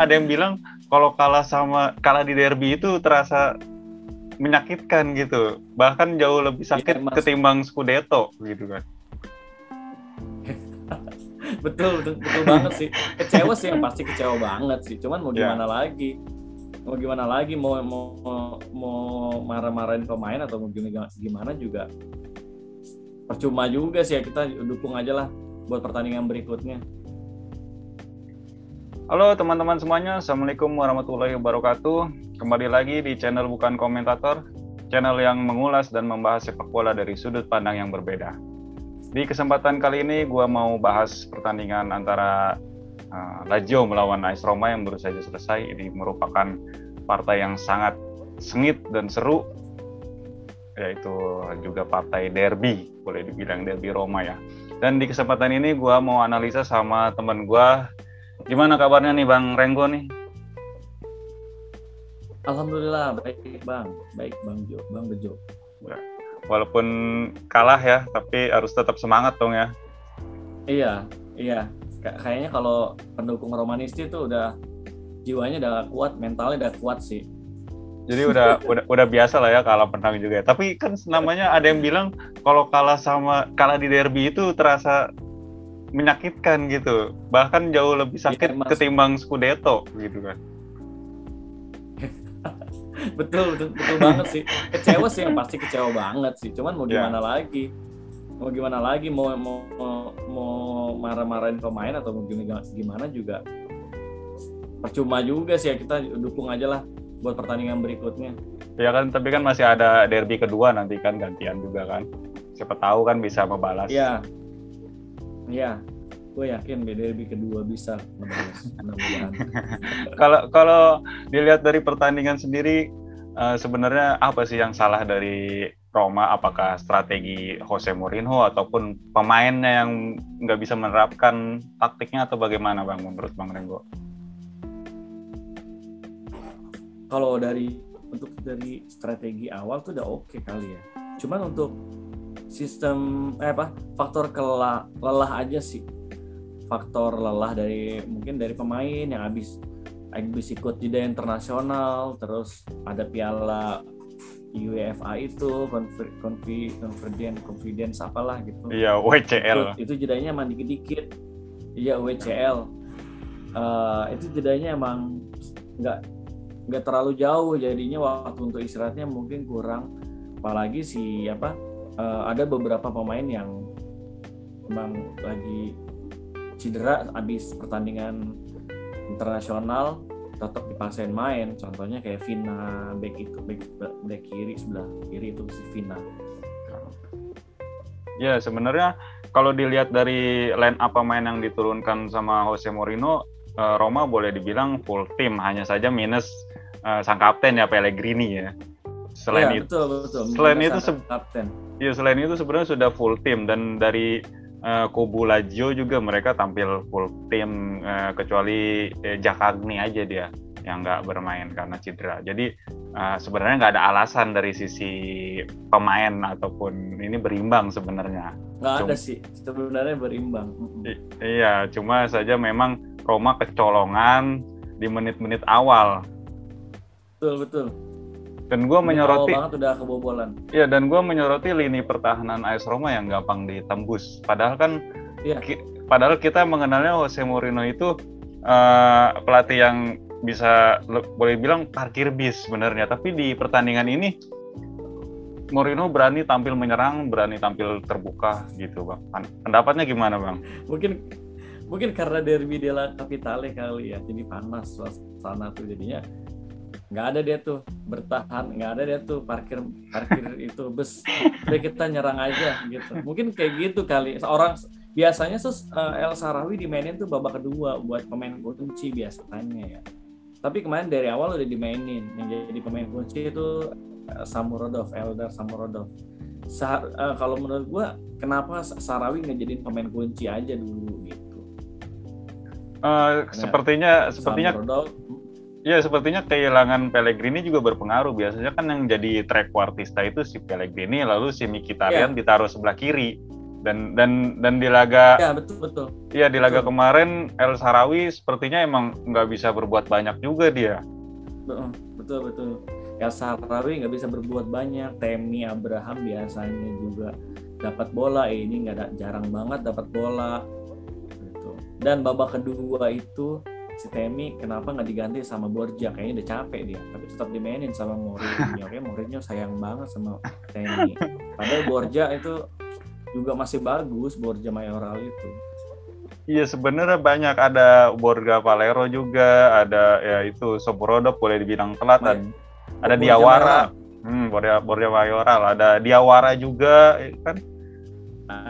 ada yang bilang kalau kalah sama kalah di derby itu terasa menyakitkan gitu. Bahkan jauh lebih sakit ya, ketimbang Scudetto gitu kan. Betul, betul betul banget sih. Kecewa sih yang pasti kecewa banget sih. Cuman mau ya. gimana yeah. lagi? Mau gimana lagi? Mau mau mau marah-marahin pemain atau mau gimana gimana juga? Percuma juga sih ya kita dukung aja lah buat pertandingan berikutnya Halo teman-teman semuanya, Assalamualaikum warahmatullahi wabarakatuh. Kembali lagi di channel Bukan Komentator, channel yang mengulas dan membahas sepak bola dari sudut pandang yang berbeda. Di kesempatan kali ini, gue mau bahas pertandingan antara uh, Lazio melawan AS Roma yang baru saja selesai. Ini merupakan partai yang sangat sengit dan seru, yaitu juga partai derby, boleh dibilang derby Roma ya. Dan di kesempatan ini, gue mau analisa sama teman gue Gimana kabarnya nih Bang Renggo nih? Alhamdulillah baik Bang, baik Bang Jo, Bang Bejo. Ya, walaupun kalah ya, tapi harus tetap semangat dong ya. Iya, iya. Kayaknya kalau pendukung Romanisti itu udah jiwanya udah kuat, mentalnya udah kuat sih. Jadi udah udah udah biasa lah ya kalah menang juga. Tapi kan namanya ada yang bilang kalau kalah sama kalah di derby itu terasa menyakitkan gitu. Bahkan jauh lebih iya, sakit ya, ketimbang Scudetto gitu kan. Betul, betul betul banget sih. Kecewa sih yang pasti kecewa banget sih. Cuman mau iya. gimana ya. lagi? Mau gimana lagi? Mau mau mau, marah-marahin pemain atau mau gimana gimana juga? Percuma juga sih ya kita dukung aja lah buat pertandingan berikutnya. Ya kan tapi kan masih ada derby kedua nanti kan gantian juga kan. Siapa tahu kan bisa membalas. Ya Iya, gue yakin derby kedua bisa Kalau kalau dilihat dari pertandingan sendiri, uh, sebenarnya apa sih yang salah dari Roma? Apakah strategi Jose Mourinho ataupun pemainnya yang nggak bisa menerapkan taktiknya atau bagaimana bang menurut bang Renggo? Kalau dari untuk dari strategi awal tuh udah oke okay kali ya. Cuman untuk sistem eh apa faktor kelah lelah aja sih. Faktor lelah dari mungkin dari pemain yang habis habis ikut jeda internasional terus ada piala UEFA itu confident confidence apalah gitu. Iya WCL itu, itu jedanya emang dikit-dikit. Iya WCL uh, eh, itu jedanya emang nggak nggak terlalu jauh jadinya waktu untuk istirahatnya mungkin kurang. Apalagi si apa uh, ada beberapa pemain yang memang lagi cedera habis pertandingan internasional tetap dipaksain main. Contohnya kayak Vina back itu back, back kiri sebelah kiri itu si Vina. Ya sebenarnya kalau dilihat dari line up pemain yang diturunkan sama Jose Mourinho eh, Roma boleh dibilang full team. Hanya saja minus uh, sang kapten ya Pellegrini ya selain ya, itu betul, betul. selain itu kapten ya selain itu sebenarnya sudah full tim dan dari uh, Kubu Lazio juga mereka tampil full tim uh, kecuali uh, Jakagni aja dia yang nggak bermain karena cedera. Jadi uh, sebenarnya nggak ada alasan dari sisi pemain ataupun ini berimbang sebenarnya. Nggak ada sih sebenarnya berimbang. iya, cuma saja memang Roma kecolongan di menit-menit awal. Betul betul dan gue menyoroti banget udah kebobolan iya dan gue menyoroti lini pertahanan AS Roma yang gampang ditembus padahal kan iya. ki, padahal kita mengenalnya Jose Mourinho itu uh, pelatih yang bisa boleh bilang parkir bis sebenarnya tapi di pertandingan ini Mourinho berani tampil menyerang, berani tampil terbuka gitu bang. Pendapatnya gimana bang? Mungkin mungkin karena derby della Capitale kali ya, jadi panas suasana tuh jadinya nggak ada dia tuh bertahan nggak ada dia tuh parkir parkir itu bus. Udah kita nyerang aja gitu. Mungkin kayak gitu kali. Seorang biasanya sus uh, El Sarawi dimainin tuh babak kedua buat pemain kunci biasanya ya. Tapi kemarin dari awal udah dimainin. Yang jadi pemain kunci itu uh, Samurodov Eldar Samurodov. Sa uh, kalau menurut gua kenapa Sarawi ngejadiin pemain kunci aja dulu gitu? Uh, sepertinya sepertinya Samurodov, Ya sepertinya kehilangan Pellegrini juga berpengaruh. Biasanya kan yang jadi track trequartista itu si Pellegrini, lalu si Mkhitaryan yeah. ditaruh sebelah kiri. Dan dan dan di laga Ya betul betul. Iya di laga Betul. kemarin El Sarawi sepertinya emang nggak bisa berbuat banyak juga dia. Betul betul. betul. Ya Sarawi nggak bisa berbuat banyak. Temi Abraham biasanya juga dapat bola. Eh, ini nggak ada jarang banget dapat bola. Gitu. Dan babak kedua itu si Temi kenapa nggak diganti sama Borja? Kayaknya udah capek dia. Tapi tetap dimainin sama Mourinho. Kayak Mourinho sayang banget sama Temi. Padahal Borja itu juga masih bagus Borja Mayoral itu. Iya sebenarnya banyak ada Borja Valero juga, ada ya itu Soporodov boleh dibilang telat, Iya. ada, ada Borja Diawara, hmm, Borja Borja Mayoral, ada Diawara juga ya kan.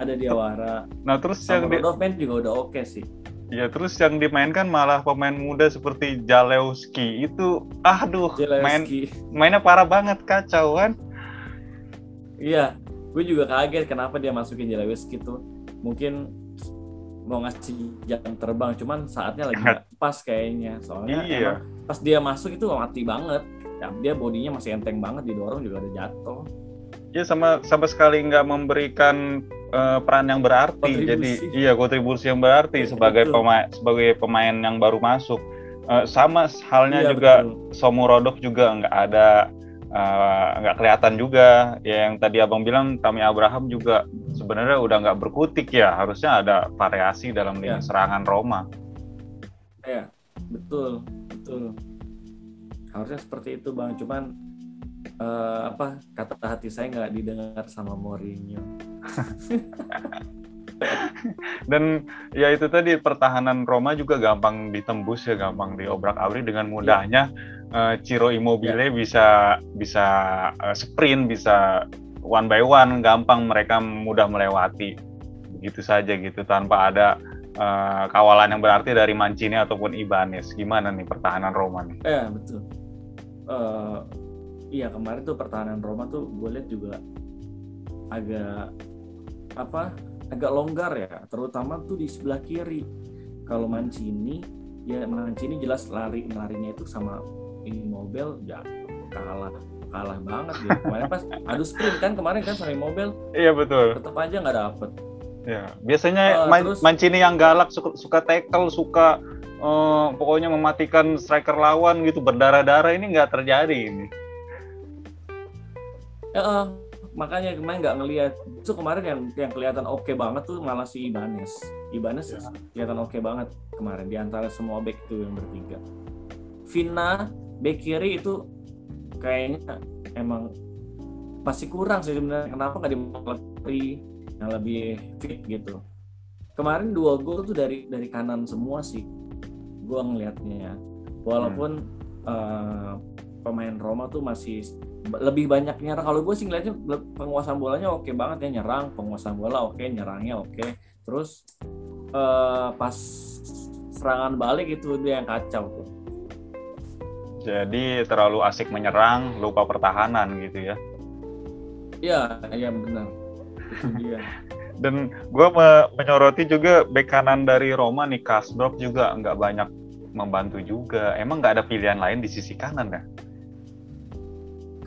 Ada Diawara. Nah terus yang Sama di, juga udah oke sih. Ya terus yang dimainkan malah pemain muda seperti Jalewski itu, aduh main Zelensky. mainnya parah banget kacau kan. Iya, gue juga kaget kenapa dia masukin Zelensky tuh. Mungkin mau ngasih jam terbang, cuman saatnya lagi nggak pas kayaknya. Soalnya Iya. emang pas dia masuk itu mati banget. Ya, dia bodinya masih enteng banget didorong juga ada jatuh. Ya sama sama sekali nggak memberikan eh, peran yang berarti. Kontribusi. Jadi iya kontribusi yang berarti Iya, sebagai betul. pemain sebagai pemain yang baru masuk. Eh, sama halnya Iya, juga betul. Somurodov juga nggak ada eh, nggak kelihatan juga. Ya, yang tadi abang bilang Tami Abraham juga sebenarnya udah nggak berkutik ya. Harusnya ada variasi dalam lini Iya. serangan Roma. Iya, betul, betul. Harusnya seperti itu bang, cuman eh, apa kata hati saya nggak didengar sama Mourinho. Dan ya itu tadi pertahanan Roma juga gampang ditembus ya, gampang diobrak-abrik dengan mudahnya. eh, Ciro Immobile bisa bisa eh, sprint, bisa one by one, gampang mereka mudah melewati. Begitu saja gitu tanpa ada eh, kawalan yang berarti dari Mancini ataupun Ibanez. Gimana nih pertahanan Roma nih? Eh betul. Eh, iya kemarin tuh pertahanan Roma tuh gue lihat juga agak apa agak longgar ya, terutama tuh di sebelah kiri. Kalau Mancini, ya Mancini jelas lari larinya itu sama Immobile ya kalah kalah banget dia. Kemarin pas adu sprint kan kemarin kan sama Immobile Iya betul. tetap aja nggak dapet. Ya, biasanya Eh, Man- terus- Mancini yang galak suka, suka tackle, suka eh, pokoknya mematikan striker lawan gitu berdarah-darah ini nggak terjadi ini. Eh, makanya kemarin nggak ngelihat. Itu kemarin yang yang kelihatan oke banget tuh malah si Ibanez. Ibanez Ya. kelihatan oke banget kemarin di antara semua back itu yang bertiga. Vina back kiri itu kayaknya emang masih kurang sih sebenarnya. Kenapa nggak dimulai yang lebih fit gitu? Kemarin dua gol tuh dari dari kanan semua sih. Gua ngelihatnya. Walaupun eh, pemain Roma tuh masih lebih banyak nyerang. Kalau gue sih ngeliatnya penguasaan bolanya oke banget ya nyerang, penguasaan bola oke, nyerangnya oke. Terus eh, pas serangan balik itu dia yang kacau tuh. Jadi terlalu asik menyerang, lupa pertahanan gitu ya. Iya, iya benar. Itu dia. Dan gue me- menyoroti juga bek kanan dari Roma nih Kasdorp juga nggak banyak membantu juga. Emang nggak ada pilihan lain di sisi kanan ya?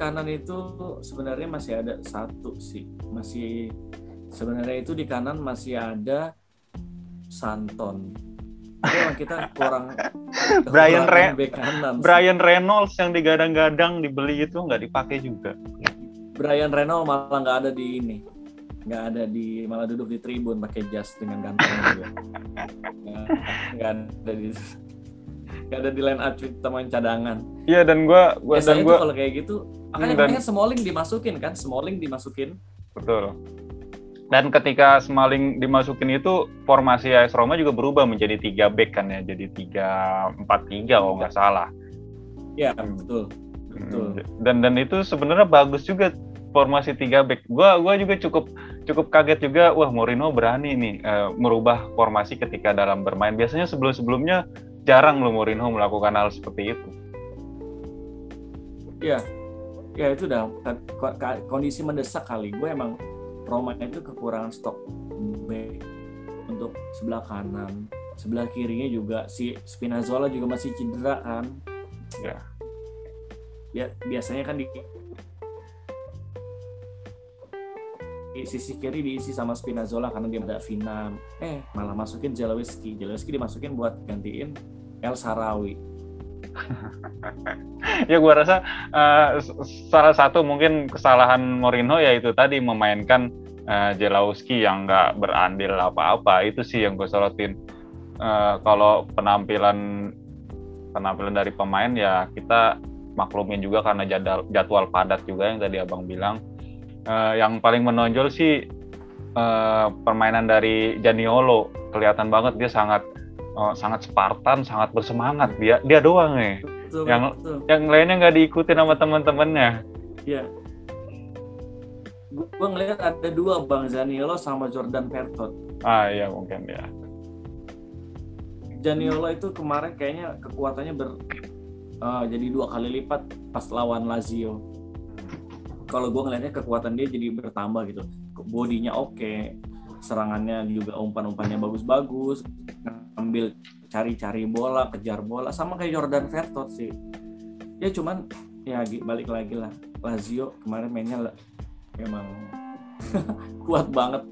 Kanan itu sebenarnya masih ada satu sih. Masih sebenarnya itu di kanan masih ada Santon. Tapi emang kita kurang Brian Re- kanan. sih. Brian Reynolds yang digadang-gadang dibeli itu nggak dipakai juga. Brian Reynolds malah nggak ada di ini nggak ada di malah duduk di tribun pakai jas dengan gantengnya juga Nggak- nggak ada di nggak ada di line up teman cadangan Iya dan gue gua dan gue tuh kalau kayak gitu makanya Hmm, dan- Smalling dimasukin kan Smalling dimasukin betul. Dan ketika Smalling dimasukin itu formasi AS Roma juga berubah menjadi tiga back kan ya, jadi tiga empat tiga kalau nggak salah. ya Hmm. betul betul Hmm, Dan dan itu sebenarnya bagus juga formasi tiga back. Gua gua juga cukup cukup kaget juga. Wah Mourinho berani nih eh, merubah formasi ketika dalam bermain. Biasanya sebelum sebelumnya jarang loh Mourinho melakukan hal seperti itu. ya ya itu udah ko- ko- kondisi mendesak kali gue emang Roma itu kekurangan stok back untuk sebelah kanan sebelah kirinya juga si Spinazzola juga masih cedera kan Ya. ya biasanya kan di sisi kiri diisi sama Spinazzola karena dia ada Vina. Eh. Malah masukin Zalewski Zalewski dimasukin buat gantiin El Sarawi. Ya gue rasa uh, salah satu mungkin kesalahan Mourinho ya itu tadi memainkan uh, Jelawski yang nggak berandil apa-apa. Itu sih yang gue sorotin. Uh, kalau penampilan penampilan dari pemain ya kita maklumin juga karena jadwal jadwal padat juga yang tadi abang bilang uh, yang paling menonjol sih uh, permainan dari Janiolo. Kelihatan banget dia sangat uh, sangat Spartan sangat bersemangat. Dia dia doang nih betul, yang betul. yang lainnya nggak diikuti sama teman-temannya. Iya. Gue ngeliat ada dua bang Zaniolo sama Jordan Pertot. Ah iya mungkin ya. Janiolo itu kemarin kayaknya kekuatannya ber uh, jadi dua kali lipat pas lawan Lazio kalau gue ngeliatnya kekuatan dia jadi bertambah gitu. Bodinya oke okay. serangannya juga umpan-umpannya bagus-bagus ngambil cari-cari bola kejar bola sama kayak Jordan Vertot sih. Ya cuman ya balik lagi lah. Lazio kemarin mainnya emang kuat banget.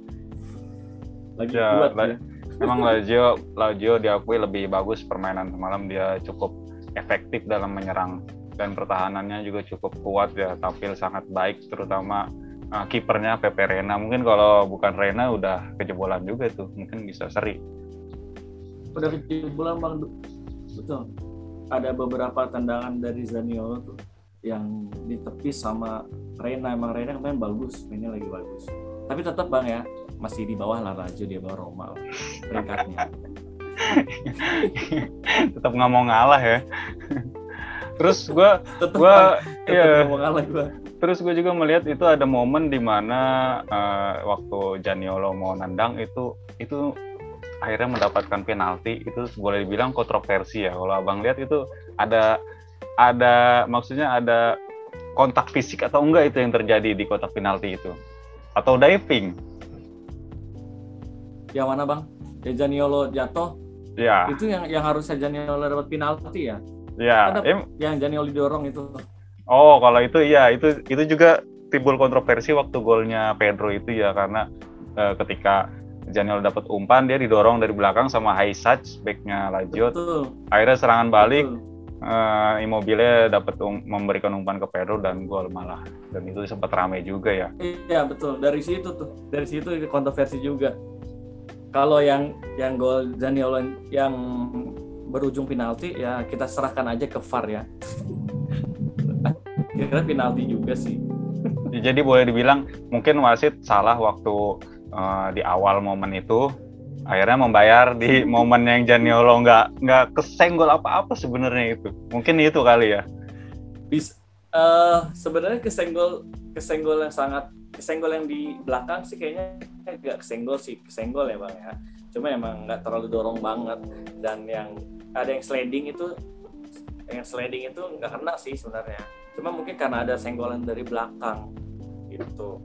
Lagi ya, kuat la ya. Emang Lazio Lazio diakui lebih bagus permainan semalam. Dia cukup efektif dalam menyerang dan pertahanannya juga cukup kuat ya tampil sangat baik terutama uh, kipernya Pepe Reina. Mungkin kalau bukan Reina udah kejebolan juga tuh. Mungkin bisa seri. Udah kejebolan bang. Betul. Ada beberapa tendangan dari Zaniolo tuh yang ditepis sama Reina. Emang Reina kemarin bagus mainnya lagi bagus. Tapi tetap bang ya masih di bawah lah Lazio dia bawah Roma. Peringkatnya. Tetap nggak mau ngalah ya terus gue gue ya terus gue juga melihat itu ada momen di mana uh, waktu Janiolo mau nendang itu itu akhirnya mendapatkan penalti. Itu boleh dibilang kontroversi ya. Kalau abang lihat itu ada ada maksudnya ada kontak fisik atau enggak itu yang terjadi di kotak penalti itu? Atau diving? Yang mana bang? Janiolo jatuh? Ya. Itu yang yang harusnya Janiolo dapat penalti ya ya em yang Janiolo didorong itu. Oh kalau itu ya itu itu juga timbul kontroversi waktu golnya Pedro itu ya karena uh, ketika Janiolo dapat umpan dia didorong dari belakang sama Haisach backnya Lazio. Akhirnya serangan balik uh, Immobile dapat um, memberikan umpan ke Pedro dan gol malah. Dan itu sempat ramai juga ya. Iya betul. Dari situ tuh dari situ kontroversi juga. Kalau yang yang gol Zaniolo yang berujung penalti ya kita serahkan aja ke VAR ya. Kira penalti juga sih. Jadi boleh dibilang mungkin wasit salah waktu uh, di awal momen itu akhirnya membayar di momen yang Janiolo nggak nggak kesenggol apa-apa sebenarnya itu. Mungkin itu kali ya. Bis uh, sebenarnya kesenggol kesenggol yang sangat kesenggol yang di belakang sih kayaknya nggak kesenggol sih. Kesenggol ya bang ya. Cuma emang nggak terlalu dorong banget. Dan yang ada yang sliding itu yang sliding itu nggak kena sih sebenarnya. Cuma mungkin karena ada senggolan dari belakang gitu.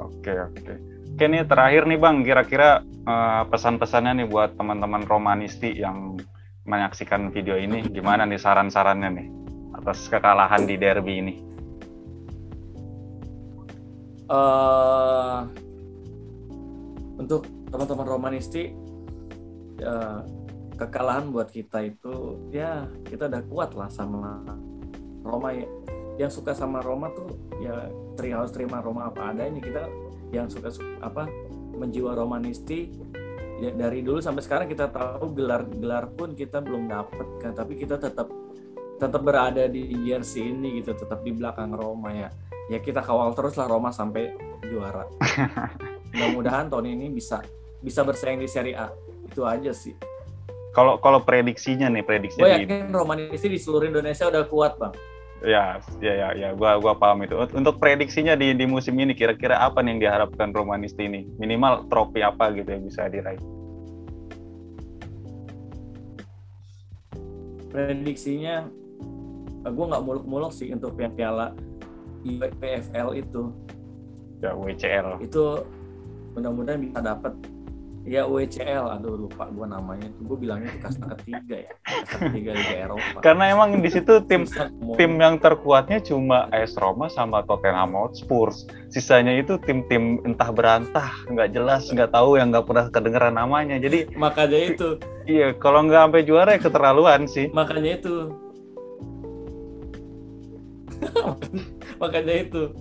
Oke oke. Oke nih terakhir nih Bang, kira-kira uh, pesan-pesannya nih buat teman-teman romanisti yang menyaksikan video ini, gimana nih saran-sarannya nih atas kekalahan di derby ini? Uh, untuk teman-teman romanisti, uh, kekalahan buat kita itu ya kita udah kuat lah sama Roma ya. Yang suka sama Roma tuh ya harus terima Roma apa adanya. Kita yang suka apa menjiwa romanisti ya dari dulu sampai sekarang kita tahu gelar-gelar pun kita belum dapat kan. Tapi kita tetap tetap berada di jersey ini gitu tetap di belakang Roma ya. Ya kita kawal terus lah Roma sampai juara. Mudah-mudahan tahun ini bisa bisa bersaing di Serie A. Itu aja sih kalau kalau prediksinya nih prediksi gue yakin romanisti di seluruh Indonesia udah kuat bang Ya, ya, ya, ya, gua, gua paham itu. Untuk prediksinya di di musim ini, kira-kira apa nih yang diharapkan Romanisti ini? Minimal trofi apa gitu yang bisa diraih? Prediksinya, eh, gue nggak muluk-muluk sih untuk yang piala PFL itu. Ya, WCL. Itu mudah-mudahan bisa dapat Ya UECL, aduh lupa gue namanya. Gue bilangnya itu kasta ketiga ya, kasta ketiga Liga Eropa. Karena emang di situ tim tim yang terkuatnya cuma AS Roma sama Tottenham Hotspur. Sisanya itu tim-tim entah berantah, nggak jelas, nggak tahu yang nggak pernah kedengeran namanya. Jadi makanya itu, iya kalau nggak sampai juara ya keterlaluan sih. makanya itu. makanya itu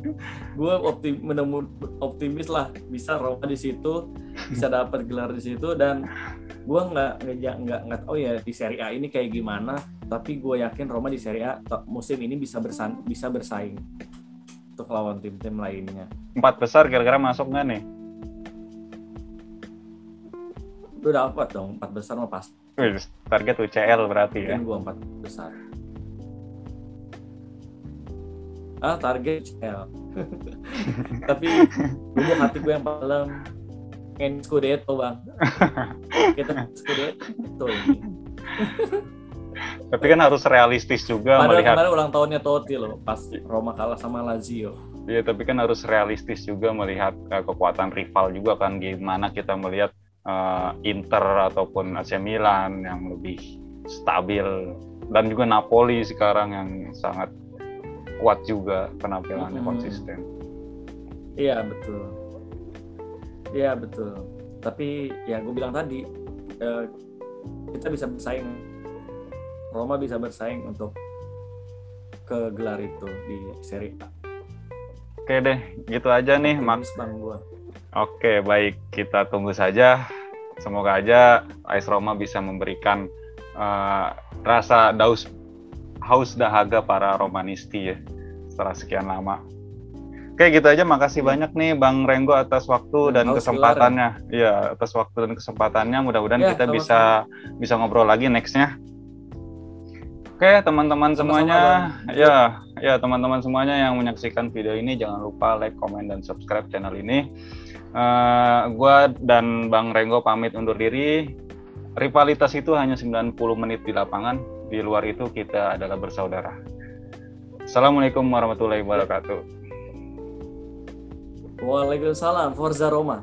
gue optim menemu optimis lah bisa Roma di situ bisa dapat gelar di situ dan gue nggak nggak nggak nggak tahu ya di Serie A ini kayak gimana tapi gue yakin Roma di Serie A musim ini bisa bersan bisa bersaing untuk lawan tim-tim lainnya Empat besar kira-kira masuk nggak nih? udah dapat dong empat besar mah pasti Wih, target UCL berarti ya. kan gue empat besar ah target CL tapi dulu hati gue yang paling pengen Scudetto bang. Kita Scudetto ini. Tapi kan harus realistis juga padahal melihat. kemarin ulang tahunnya Totti loh pas Roma kalah sama Lazio. Iya, tapi kan harus realistis juga melihat eh, kekuatan rival juga kan gimana kita melihat eh, Inter ataupun AC Milan yang lebih stabil. Dan juga Napoli sekarang yang sangat kuat juga penampilannya Mm-mm. konsisten. iya betul iya betul tapi ya gue bilang tadi eh, kita bisa bersaing Roma bisa bersaing untuk ke gelar itu di Serie A Oke deh, gitu aja nih. Gue Oke, baik. Kita tunggu saja. Semoga aja AS Roma bisa memberikan eh, rasa daus haus dahaga para Romanisti ya setelah sekian lama. Oke, gitu aja. Makasih banyak nih Bang Renggo atas waktu dan Haus kesempatannya. Iya, atas waktu dan kesempatannya. Mudah-mudahan Ya, kita sama-sama. bisa bisa ngobrol lagi nextnya. Oke, teman-teman semuanya, ya, ya teman-teman semuanya yang menyaksikan video ini jangan lupa like, komen, dan subscribe channel ini. Eh, gua dan Bang Renggo pamit undur diri. Rivalitas itu hanya 90 menit di lapangan. Di luar itu kita adalah bersaudara. Assalamualaikum warahmatullahi wabarakatuh. Waalaikumsalam Forza Roma